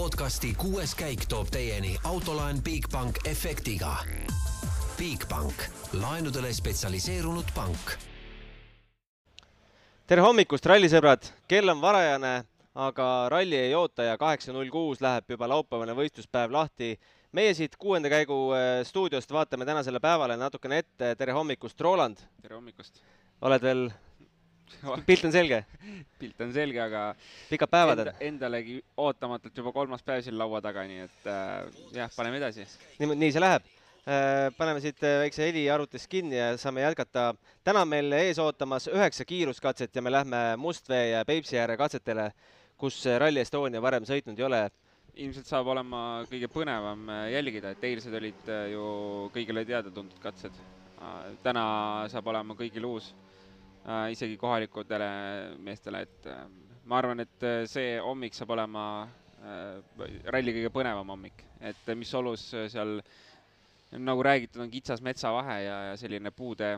podcasti kuues käik toob teieni autolaen Bigbank efektiga. Bigbank, laenudele spetsialiseerunud pank. tere hommikust, rallisõbrad, kell on varajane, aga ralli ei oota ja kaheksa null kuus läheb juba laupäevane võistluspäev lahti. meie siit kuuenda käigu äh, stuudiost vaatame tänasele päevale natukene ette. tere hommikust, Roland! tere hommikust! oled veel, pilt on selge? pilt on selge, aga pikad päevad enda, endalegi ootamatult juba kolmas päev siin laua taga, nii et äh, jah, paneme edasi. nii, nii see läheb äh,. paneme siit äh, väikse heliarvutist kinni ja saame jätkata. täna on meil ees ootamas üheksa kiiruskatset ja me lähme Mustvee ja Peipsi ääre katsetele, kus Rally Estonia varem sõitnud ei ole ilmselt saab olema kõige põnevam äh, jälgida, et eilsed olid äh, ju kõigile teada-tuntud katsed. täna saab olema kõigil uus äh, isegi kohalikudele meestele, et äh, ma arvan, et äh, see hommik saab olema äh, ralli kõige põnevam hommik, et mis olus seal nagu räägitud, on kitsas metsavahe ja, ja selline puude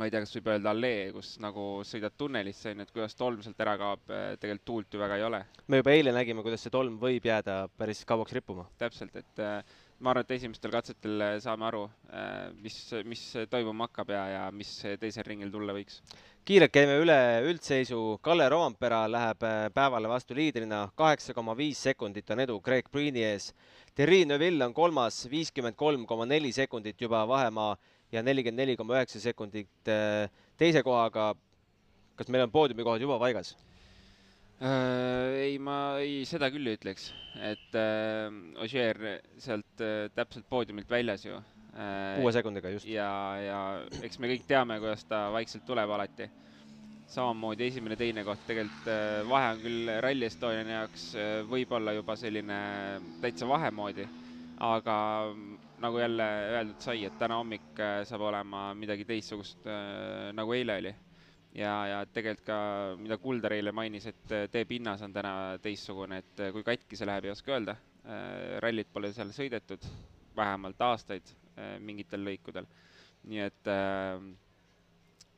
ma ei tea, kas võib öelda allee, kus nagu sõidad tunnelisse, on ju, et kuidas tolm sealt ära kaob, tegelikult tuult ju väga ei ole. me juba eile nägime, kuidas see tolm võib jääda päris kauaks rippuma. täpselt, et ma arvan, et esimestel katsetel saame aru, mis, mis toimuma hakkab ja, ja mis teisel ringil tulla võiks. kiirelt käime üle üldseisu. Kalle Rompera läheb päevale vastu liidrina, kaheksa koma viis sekundit on edu Craig Breeni ees. Thierry Neuville on kolmas, viiskümmend kolm koma neli sekundit juba vahemaa ja nelikümmend neli koma üheksa sekundit teise kohaga. kas meil on poodiumikohad juba paigas? Äh, ei, ma ei, seda küll ei ütleks, et äh, Ogier sealt äh, täpselt poodiumilt väljas ju äh,. kuue sekundiga just. ja, ja eks me kõik teame, kuidas ta vaikselt tuleb alati. samamoodi esimene-teine koht, tegelikult äh, vahe on küll Rally Estoniani jaoks äh, võib-olla juba selline täitsa vahemoodi, aga nagu jälle öeldud sai, et täna hommik äh, saab olema midagi teistsugust äh, nagu eile oli ja, ja tegelikult ka, mida Kuldar eile mainis, et äh, teepinnas on täna teistsugune, et äh, kui katki see läheb, ei oska öelda. Äh, rallit pole seal sõidetud vähemalt aastaid mingitel lõikudel. nii et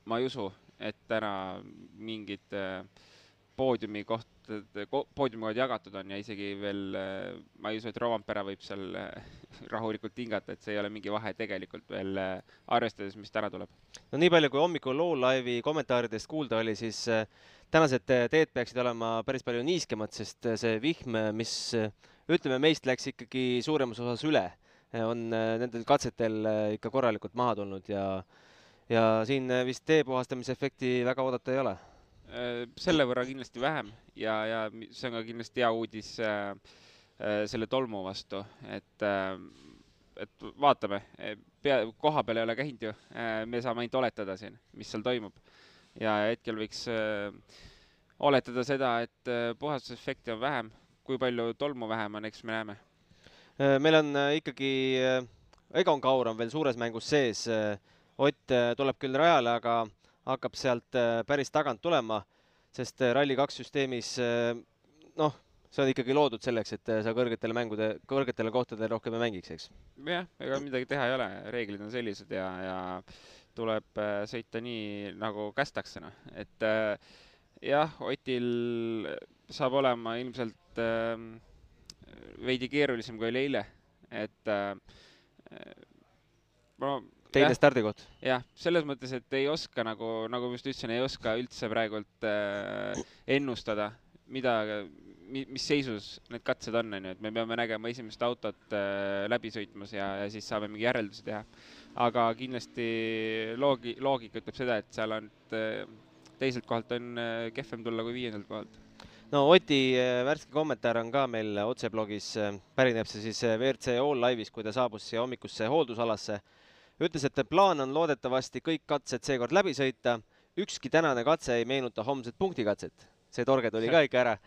ma ei usu, et täna mingid poodiumi koht, poodiumikohad jagatud on ja isegi veel ma ei usu, et Rovampere võib seal rahulikult hingata, et see ei ole mingi vahe tegelikult veel arvestades, mis täna tuleb. no nii palju, kui hommikul Low Live'i kommentaaridest kuulda oli, siis tänased teed peaksid olema päris palju niiskemad, sest see vihm, mis ütleme, meist läks ikkagi suuremas osas üle, on nendel katsetel ikka korralikult maha tulnud ja ja siin vist tee puhastamise efekti väga oodata ei ole selle võrra kindlasti vähem ja, ja see on ka kindlasti hea uudis äh, selle tolmu vastu, et äh,, et vaatame, pea, koha peal ei ole käinud ju äh,, me saame ainult oletada siin, mis seal toimub. ja hetkel võiks äh, oletada seda, et äh, puhastusefekti on vähem, kui palju tolmu vähem on, eks me näeme. meil on ikkagi, Egon Kaur on veel suures mängus sees, Ott tuleb küll rajale, aga hakkab sealt päris tagant tulema, sest Rally2 süsteemis noh, see on ikkagi loodud selleks, et sa kõrgetele mängude, kõrgetele kohtadele rohkem ei mängiks, eks? jah, ega midagi teha ei ole, reeglid on sellised ja, ja tuleb sõita nii, nagu kästakse, noh, et äh, jah, Otil saab olema ilmselt äh, veidi keerulisem, kui oli eile, et äh, ma teine stardikoht. jah, selles mõttes, et ei oska nagu, nagu ma just ütlesin, ei oska üldse praegult äh, ennustada, mida, mis seisus need katsed on, on ju, et me peame nägema esimest autot äh, läbi sõitmas ja, ja siis saame mingi järeldusi teha. aga kindlasti loogi-, loogika ütleb seda, et seal on äh, teiselt kohalt on äh, kehvem tulla kui viiendalt kohalt. no Oti äh, värske kommentaar on ka meil otseblogis, äh, pärineb see siis äh, WRC All Live'is, kui ta saabus siia hommikusse hooldusalasse. Ütles, et plaan on loodetavasti kõik katsed seekord läbi sõita, ükski tänane katse ei meenuta homset punktikatset, see torge tuli ka ikka ära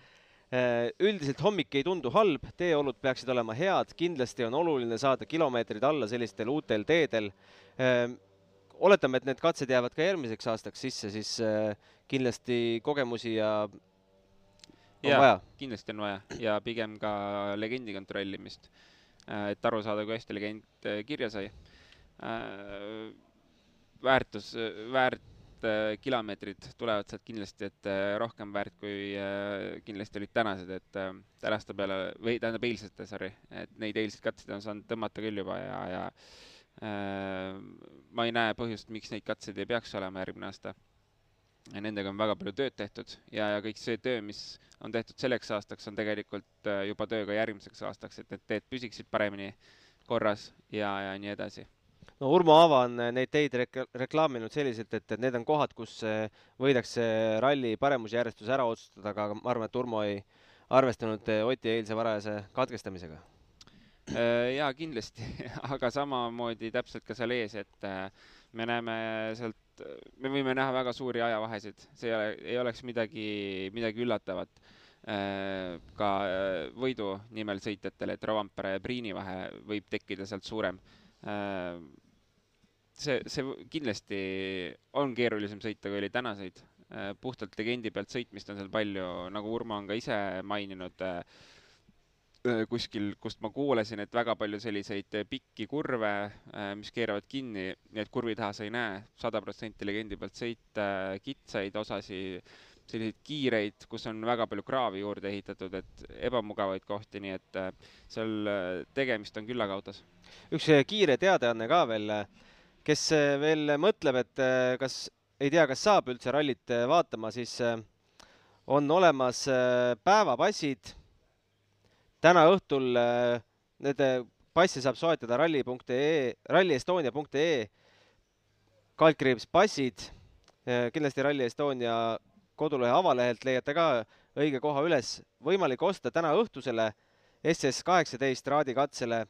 üldiselt hommik ei tundu halb, teeolud peaksid olema head, kindlasti on oluline saada kilomeetrid alla sellistel uutel teedel. oletame, et need katsed jäävad ka järgmiseks aastaks sisse, siis kindlasti kogemusi ja on ja, vaja. kindlasti on vaja ja pigem ka legendi kontrollimist, et aru saada, kui hästi legend kirja sai. Väärtus, väärt äh, kilomeetrid tulevad sealt kindlasti, et äh, rohkem väärt kui kindlasti olid tänased, et tänaste peale või tähendab eilsete, sorry, et neid eilseid katseid on saanud tõmmata küll juba ja, ja äh, ma ei näe põhjust, miks neid katseid ei peaks olema järgmine aasta. nendega on väga palju tööd tehtud ja, ja kõik see töö, mis on tehtud selleks aastaks, on tegelikult juba töö ka järgmiseks aastaks, et need teed püsiksid paremini korras ja, ja nii edasi no Urmo Aava on äh, neid teid rek-, reklaaminud selliselt, et, et need on kohad, kus äh, võidakse ralli paremusjärjestus ära otsustada, aga ma arvan, et Urmo ei arvestanud äh, Oti eilse varajase katkestamisega. jaa, kindlasti. Aga samamoodi täpselt ka seal ees, et me näeme sealt, me võime näha väga suuri ajavahesid, see ei ole, ei oleks midagi, midagi üllatavat ka võidu nimel sõitjatele, et Rovanpere ja Priini vahe võib tekkida sealt suurem see, see kindlasti on keerulisem sõita, kui oli tänaseid. Äh, puhtalt legendi pealt sõitmist on seal palju, nagu Urmo on ka ise maininud äh, äh, kuskil, kust ma kuulasin, et väga palju selliseid pikki kurve, mis keeravad kinni, et kurvi taha sa ei näe, sada protsenti legendi pealt sõita, kitsaid osasi, selliseid kiireid, kus on väga palju kraavi juurde ehitatud, et ebamugavaid kohti, nii et seal tegemist on küllaga autos. üks kiire teadaanne ka veel kes äh, veel mõtleb, et äh, kas ei tea, kas saab üldse rallit äh, vaatama, siis on olemas päevapassid. täna õhtul need passe saab soetada ralli.ee, ralliestonia.ee kaldkriips passid. kindlasti Rally Estonia kodulehe avalehelt leiate ka õige koha üles. võimalik osta täna õhtusele SS kaheksateist raadikatsele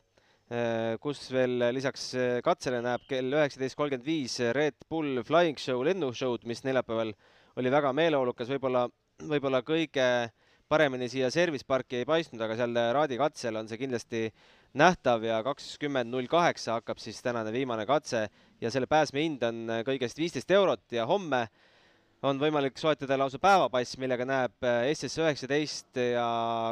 kus veel lisaks äh, katsele näeb kell üheksateist kolmkümmend viis Red Bull Flying Show lennushow'd, mis neljapäeval oli väga meeleolukas, võib-olla, võib-olla kõige paremini siia service parki ei paistnud, aga seal Raadi katsel on see kindlasti nähtav ja kakskümmend null kaheksa hakkab siis tänane viimane katse. Ja selle pääsme hind on kõigest viisteist eurot ja homme on võimalik soetada lausa päevapass, millega näeb äh, SS üheksateist ja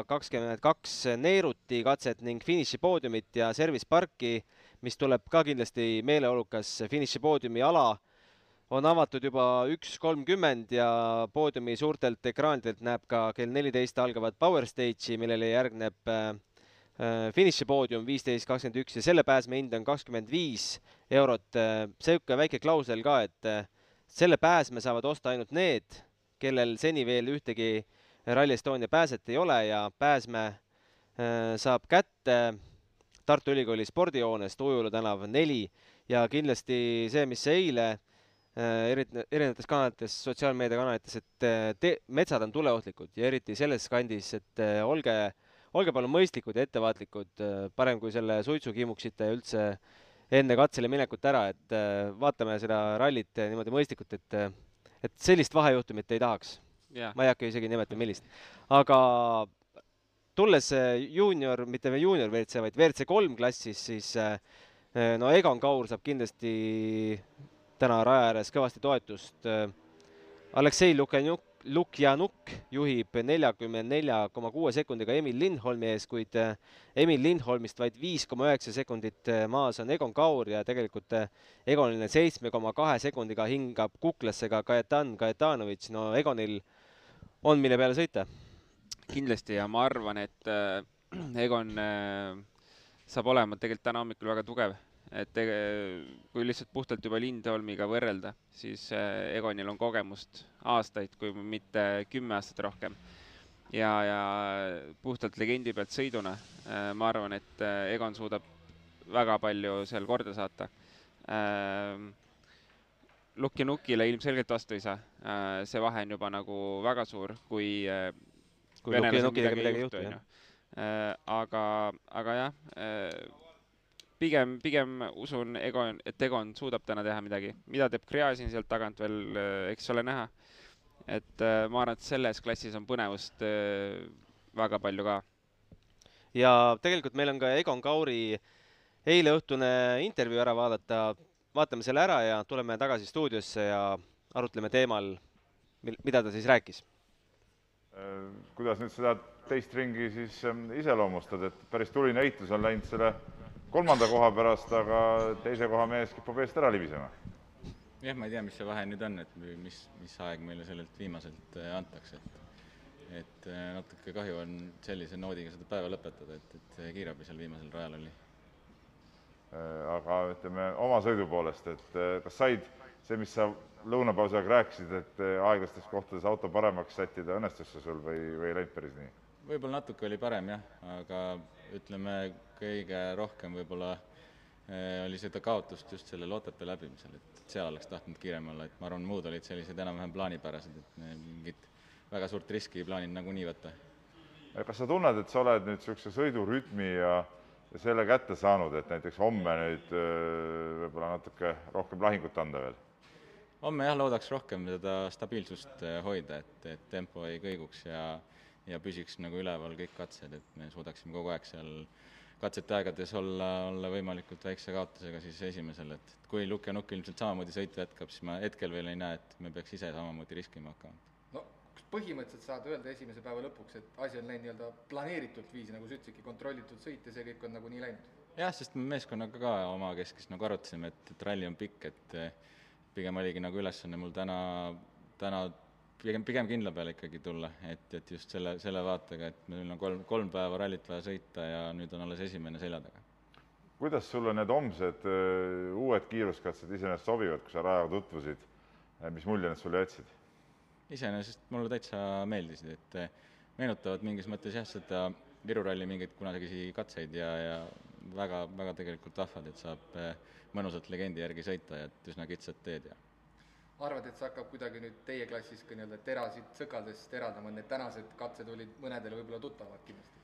kakskümmend kaks neeruti katset ning finišipoodiumit ja service parki, mis tuleb ka kindlasti meeleolukas. finišipoodiumi ala on avatud juba üks kolmkümmend ja poodiumi suurtelt ekraanidelt näeb ka kell neliteist algavat Power Stage'i, millele järgneb äh, äh finišipoodium viisteist kakskümmend üks ja selle pääsme hind on kakskümmend viis eurot. Äh, sihuke väike klausel ka, et selle pääsme saavad osta ainult need, kellel seni veel ühtegi Rally Estonia pääset ei ole ja pääsme äh, saab kätte Tartu Ülikooli spordihoones Tujula tänav neli. Ja kindlasti see, mis eile äh, erinevates kanalites, sotsiaalmeediakanalites, et äh, te, metsad on tuleohtlikud ja eriti selles kandis, et olge, olge palun mõistlikud ja ettevaatlikud, parem kui selle suitsu kimuksite ja üldse äh, enne katsele minekut ära, et äh, vaatame seda rallit äh, niimoodi mõistlikult, et, äh, et sellist vahejuhtumit ei tahaks yeah.. ma ei hakka isegi nimetama, millist. aga tulles juunior, mitte juunior WRC, vaid WRC kolm klassis, siis no Egon Kaur saab kindlasti täna raja ääres kõvasti toetust. Aleksei Lukenjuk Lukjanuk juhib neljakümne nelja koma kuue sekundiga Emil Lindholmi ees, kuid eh, Emil Lindholmist vaid viis koma üheksa sekundit eh, maas on Egon Kaur ja tegelikult eh, Egonile seitsme koma kahe sekundiga hingab kuklasse ka Kajetan Kajetanovitš, no Egonil on, mille peale sõita. kindlasti ja ma arvan, et Egon saab olema tegelikult täna hommikul väga tugev et kui lihtsalt puhtalt juba Lindholmiga võrrelda, siis äh, Egonil on kogemust aastaid, kui mitte kümme aastat rohkem. ja, ja puhtalt legendi pealt sõiduna äh, ma arvan, et äh, Egon suudab väga palju seal korda saata. Lukk ja Nukile ilmselgelt vastu ei saa, see vahe on juba nagu väga suur, kui kui Lukk ja Nukidega midagi ei juhtu, jah. aga, aga jah pigem, pigem usun Egon, et Egon suudab täna teha midagi. mida teeb Gräzin sealt tagant veel, äh, eks ole näha. et äh, ma arvan, et selles klassis on põnevust äh, väga palju ka. ja tegelikult meil on ka Egon Kauri eileõhtune intervjuu ära vaadata. vaatame selle ära ja tuleme tagasi stuudiosse ja arutleme teemal, mida ta siis rääkis. kuidas nüüd seda teist ringi siis ähm, iseloomustad, et päris tuline eitlus on läinud selle kolmanda koha pärast, aga teise koha mees kipub eest ära libisema. jah, ma ei tea, mis see vahe nüüd on, et mis, mis aeg meile sellelt viimaselt äh, antakse, et et äh, natuke kahju on sellise noodiga seda päeva lõpetada, et, et kiirabi seal viimasel rajal oli. aga ütleme oma sõidu poolest, et kas said see, mis sa lõunapausi aeg rääkisid, et aeglastes kohtades auto paremaks sättida, õnnestus see sul või, või ei läinud päris nii? võib-olla natuke oli parem jah, aga ütleme, kõige rohkem võib-olla Äh, oli seda kaotust just sellel Otepää läbimisel, et seal oleks tahtnud kiirem olla, et ma arvan, muud olid sellised enam-vähem plaanipärased, et mingit väga suurt riski ei plaaninud nagunii võtta. kas sa tunned, et sa oled nüüd niisuguse sõidurütmi ja, ja selle kätte saanud, et näiteks homme nüüd võib-olla natuke rohkem lahingut anda veel? homme jah, loodaks rohkem seda stabiilsust hoida, et, et tempo ei kõiguks ja ja püsiks nagu üleval kõik katsed, et me suudaksime kogu aeg seal katsete aegades olla, olla võimalikult väikse kaotusega siis esimesel, et kui Luk ja Nukk ilmselt samamoodi sõitu jätkab, siis ma hetkel veel ei näe, et me peaks ise samamoodi riskima hakkama. no kas põhimõtteliselt saad öelda esimese päeva lõpuks, et asi on läinud nii-öelda planeeritud viisi, nagu sa ütlesidki, kontrollitud sõit ja see kõik on nagunii läinud? jah, sest me meeskonnaga ka omakeskis nagu arutasime, et, et ralli on pikk, et pigem oligi nagu ülesanne mul täna, täna pigem, pigem kindla peale ikkagi tulla, et, et just selle, selle vaatega, et meil on kolm, kolm päeva rallit vaja sõita ja nüüd on alles esimene selja taga. kuidas sulle need homsed uh, uued kiiruskatsed iseenesest sobivad, kui sa rajaga tutvusid, mis mulje need sulle jätsid? iseenesest mulle täitsa meeldisid, et meenutavad mingis mõttes jah, seda Viru ralli mingeid kunagisi katseid ja, ja väga, väga tegelikult vahvad, et saab mõnusalt legendi järgi sõita ja et üsna kitsad teed ja arvad, et see hakkab kuidagi nüüd teie klassis ka nii-öelda terasid sõkaldest eraldama, need tänased katsed olid mõnedele võib-olla tuttavad kindlasti?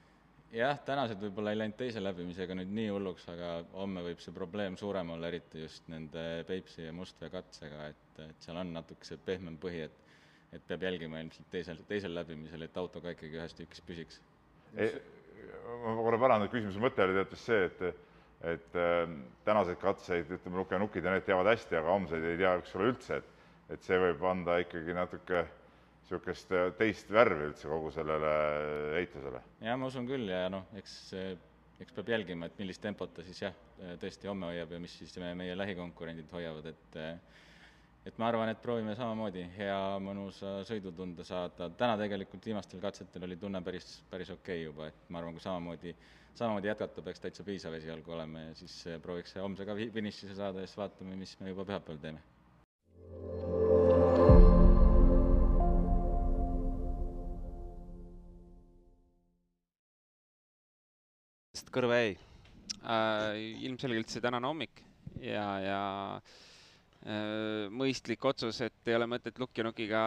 jah, tänased võib-olla ei läinud teise läbimisega nüüd nii hulluks, aga homme võib see probleem suurem olla, eriti just nende Peipsi ja Mustvee katsega, et, et seal on natuke see pehmem põhi, et et peab jälgima ilmselt teisel, teisel läbimisel, et auto ka ikkagi ühes tükis püsiks. ma korra parandan, küsimuse mõte oli tead vist see, et et äh, tänaseid katseid, ütleme, nukenukid ja need teavad hästi, aga homseid ei tea, eks ole, üldse, et et see võib anda ikkagi natuke niisugust teist värvi üldse kogu sellele heitusele. jah, ma usun küll ja noh, eks, eks peab jälgima, et millist tempot ta siis jah, tõesti homme hoiab ja mis siis meie, meie lähikonkurendid hoiavad, et et ma arvan, et proovime samamoodi hea mõnusa sõidutunde saada, täna tegelikult viimastel katsetel oli tunne päris, päris okei okay juba, et ma arvan, kui samamoodi, samamoodi jätkata peaks täitsa piisav esialgu olema ja siis prooviks homse ka finišisse saada ja siis vaatame, mis me juba pühapäeval teeme kõrva jäi äh,? ilmselgelt see tänane hommik ja, ja äh, mõistlik otsus, et ei ole mõtet Lukk ja Nukiga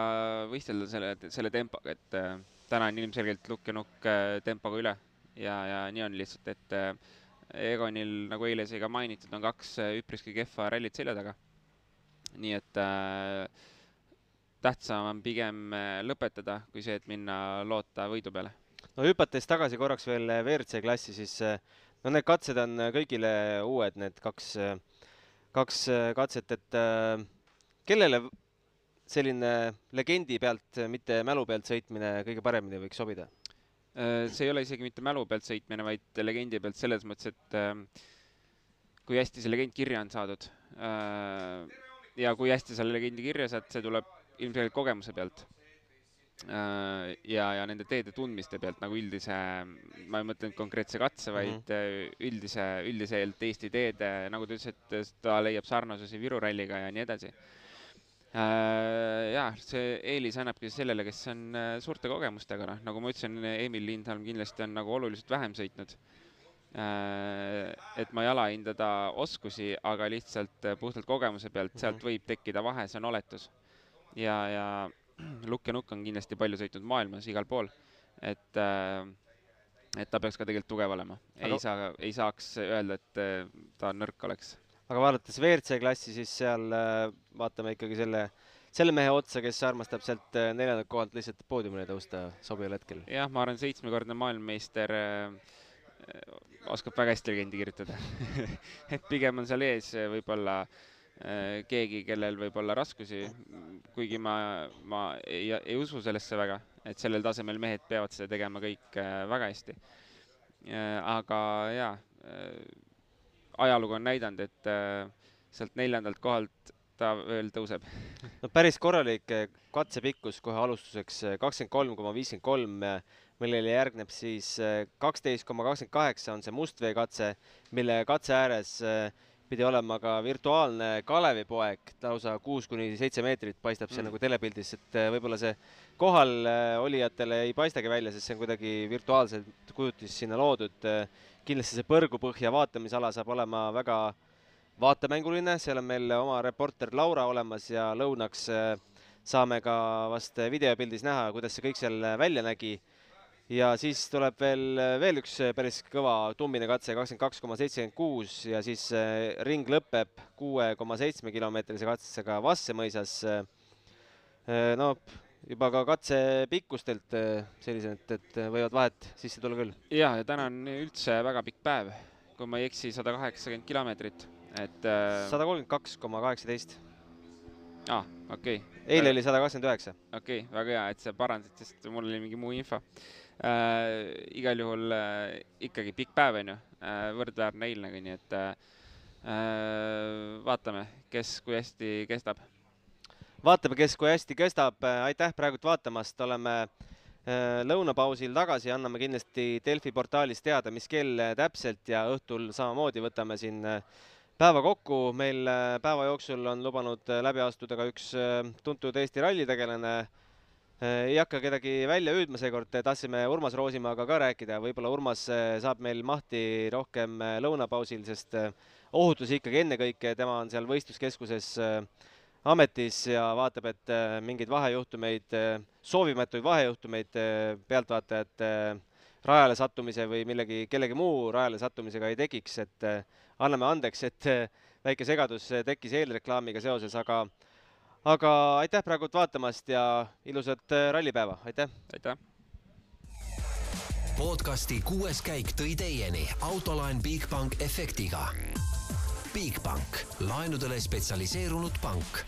võistelda selle, selle tempoga, et äh, täna on ilmselgelt Lukk ja Nukk äh, tempoga üle ja, ja nii on lihtsalt, et äh, Egonil, nagu eile sai ka mainitud, on kaks äh, üpriski kehva rallit selja taga. nii et äh, tähtsam on pigem äh, lõpetada, kui see, et minna loota võidu peale no hüpates tagasi korraks veel WRC klassi, siis eh, no need katsed on kõigile uued, need kaks, kaks katset, et eh, kellele selline legendi pealt, mitte mälu pealt sõitmine kõige paremini võiks sobida? Eh, see ei ole isegi mitte mälu pealt sõitmine, vaid legendi pealt selles mõttes, et kui hästi see legend kirja on saadud. ja kui hästi sa legendi kirja saad, see tuleb ilmselgelt kogemuse pealt Äh, ja, ja nende teede tundmiste pealt nagu üldise, ma ei mõtle nüüd konkreetse katse, vaid mm -hmm. üldise, üldiselt Eesti teede, nagu ta ütles, et ta leiab sarnasusi Viru ralliga ja nii edasi. Äh, jah, see eelis annabki sellele, kes on suurte kogemustega, noh, nagu ma ütlesin, Emil Lindholm kindlasti on nagu oluliselt vähem sõitnud. et ma ei alahinda ta oskusi, aga lihtsalt puhtalt kogemuse pealt, sealt mhm. võib tekkida vahe, see on oletus. ja, ja Lukk ja Nukk on kindlasti palju sõitnud maailmas igal pool, et äh, et ta peaks ka tegelikult tugev olema. ei saa, ei saaks öelda, et äh, ta nõrk oleks. aga vaadates WRC klassi, siis seal äh, vaatame ikkagi selle, selle mehe otsa, kes armastab sealt neljandalt kohalt lihtsalt poodiumile tõusta sobival hetkel. jah, ma arvan, seitsmekordne maailmameister oskab väga hästi legendi kirjutada et pigem on seal ees võib-olla Äh, keegi, kellel võib olla raskusi, kuigi ma, ma ei, ei usu sellesse väga, et sellel tasemel mehed peavad seda tegema kõik äh, väga hästi. Äh, aga jaa, ajalugu on näidanud, et sealt neljandalt kohalt ta veel tõuseb. no päris korralik katsepikkus kohe alustuseks, kakskümmend kolm koma viiskümmend kolm, millele järgneb siis kaksteist koma kakskümmend kaheksa on see mustveekatse, mille katse ääres pidi olema ka virtuaalne Kalevipoeg, lausa kuus kuni seitse meetrit paistab see mm. nagu telepildis, et võib-olla see kohal olijatele ei paistagi välja, sest see on kuidagi virtuaalselt kujutis sinna loodud. kindlasti see põrgupõhja vaatamisala saab olema väga äh, vaatemänguline, seal on meil oma reporter Laura olemas ja lõunaks äh, saame ka vast videopildis näha, kuidas see kõik seal välja nägi. Ja siis tuleb veel, veel üks päris kõva tummine katse, kakskümmend kaks koma seitsekümmend kuus ja siis äh, ring lõpeb kuue koma seitsme kilomeetrise katsega Vasse mõisas. Äh, no juba ka katse pikkustelt sellised, et, võivad vahet sisse tulla küll. ja, ja täna on üldse väga pikk päev, kui ma ei eksi, sada kaheksakümmend kilomeetrit et äh, sada kolmkümmend kaks koma kaheksateist. aa, okei okay.. eile oli sada kakskümmend üheksa. okei okay,, väga hea, et sa parandasid, sest mul oli mingi muu info äh,. igal juhul äh, ikkagi pikk päev, on ju äh,, võrdväärne eilnega, nii et äh, äh, vaatame, kes kui hästi kestab. vaatame, kes kui hästi kestab, aitäh praegult vaatamast, oleme äh, lõunapausil tagasi, anname kindlasti Delfi portaalis teada, mis kell täpselt ja õhtul samamoodi võtame siin äh, päeva kokku, meil äh, päeva jooksul on lubanud äh, läbi astuda ka üks äh, tuntud Eesti rallitegelane. Ei hakka kedagi välja hüüdma seekord, tahtsime Urmas Roosimaaga ka rääkida, võib-olla Urmas saab meil mahti rohkem lõunapausil, sest ohutus ikkagi ennekõike, tema on seal võistluskeskuses ametis ja vaatab, et mingeid vahejuhtumeid, soovimatuid vahejuhtumeid pealtvaatajate rajale sattumise või millegi, kellegi muu rajale sattumisega ei tekiks, et anname andeks, et äh, väike segadus äh, tekkis eelreklaamiga seoses, aga aga aitäh praegult vaatamast ja ilusat äh, rallipäeva, aitäh! aitäh! podcasti kuues käik tõi teieni autolaen Bigbank efektiga. Bigbank, laenudele spetsialiseerunud pank